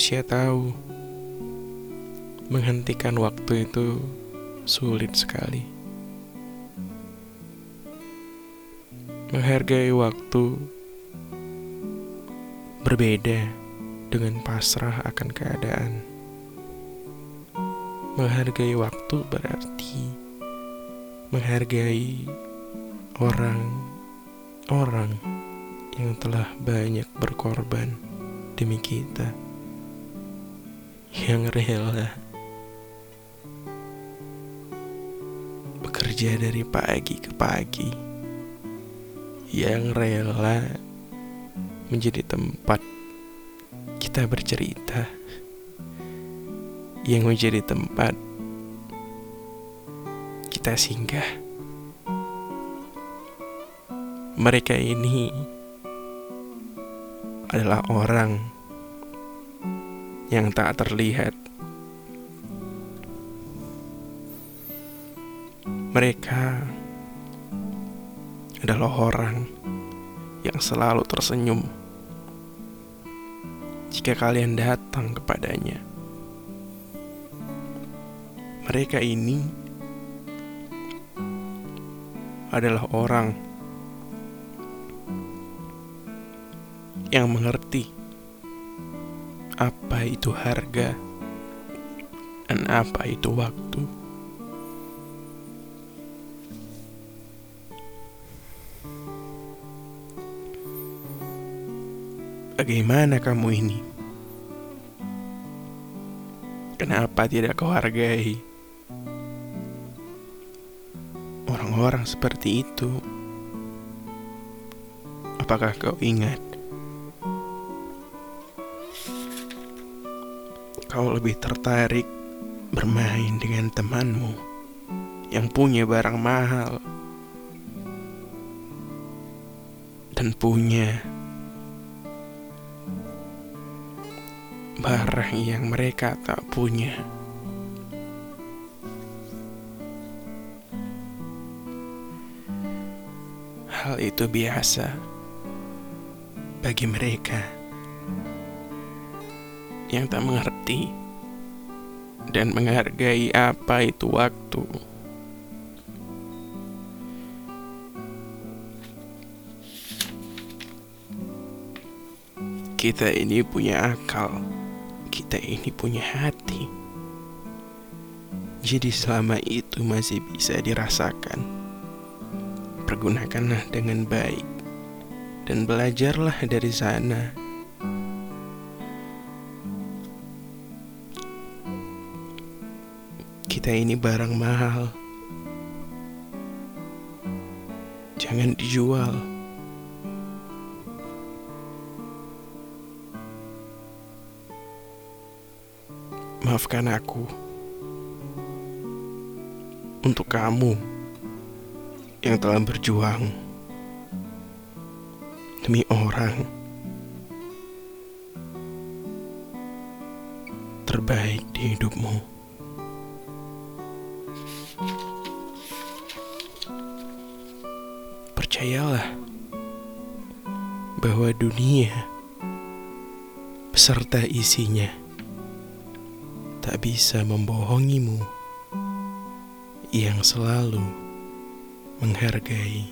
manusia tahu menghentikan waktu itu sulit sekali. Menghargai waktu berbeda dengan pasrah akan keadaan. Menghargai waktu berarti menghargai orang-orang yang telah banyak berkorban demi kita, yang rela bekerja dari pagi ke pagi, yang rela menjadi tempat kita bercerita, yang menjadi tempat kita singgah. Mereka ini adalah orang yang tak terlihat. Mereka adalah orang yang selalu tersenyum jika kalian datang kepadanya. Mereka ini adalah orang yang mengerti apa itu harga dan apa itu waktu. Bagaimana kamu ini? Kenapa tidak kau hargai orang-orang seperti itu? Apakah kau ingat? Kau lebih tertarik bermain dengan temanmu yang punya barang mahal dan punya barang yang mereka tak punya. Hal itu biasa bagi mereka yang tak mengerti dan menghargai apa itu waktu. Kita ini punya akal kita ini punya hati. Jadi selama itu masih bisa dirasakan, pergunakanlah dengan baik dan belajarlah dari sana. Kita ini barang mahal. Jangan dijual. Maafkan aku untuk kamu yang telah berjuang demi orang terbaik di hidupmu. Percayalah bahwa dunia beserta isinya tak bisa membohongimu yang selalu menghargai.